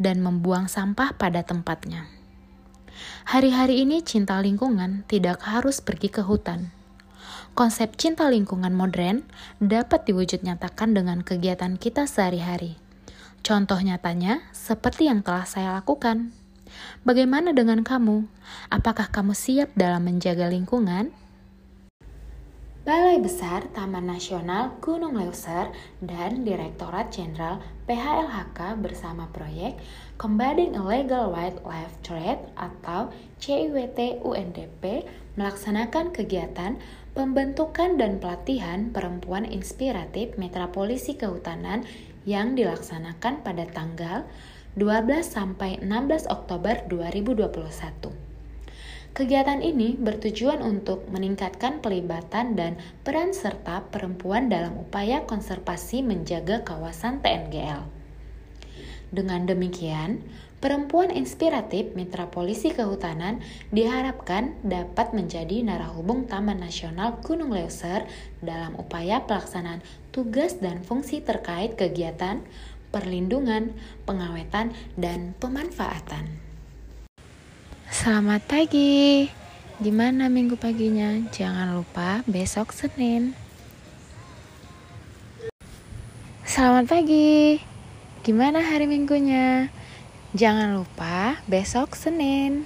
dan membuang sampah pada tempatnya. Hari-hari ini cinta lingkungan tidak harus pergi ke hutan. Konsep cinta lingkungan modern dapat diwujud nyatakan dengan kegiatan kita sehari-hari. Contoh nyatanya seperti yang telah saya lakukan. Bagaimana dengan kamu? Apakah kamu siap dalam menjaga lingkungan? Balai Besar Taman Nasional Gunung Leuser dan Direktorat Jenderal PHLHK bersama proyek Combating Illegal Wildlife Trade atau CIWT UNDP melaksanakan kegiatan pembentukan dan pelatihan perempuan inspiratif Mitra Polisi Kehutanan yang dilaksanakan pada tanggal 12 sampai 16 Oktober 2021. Kegiatan ini bertujuan untuk meningkatkan pelibatan dan peran serta perempuan dalam upaya konservasi menjaga kawasan TNGL. Dengan demikian, perempuan inspiratif Mitra Polisi Kehutanan diharapkan dapat menjadi narahubung Taman Nasional Gunung Leuser dalam upaya pelaksanaan tugas dan fungsi terkait kegiatan perlindungan, pengawetan, dan pemanfaatan. Selamat pagi. Gimana minggu paginya? Jangan lupa besok Senin. Selamat pagi. Gimana hari minggunya? Jangan lupa besok Senin.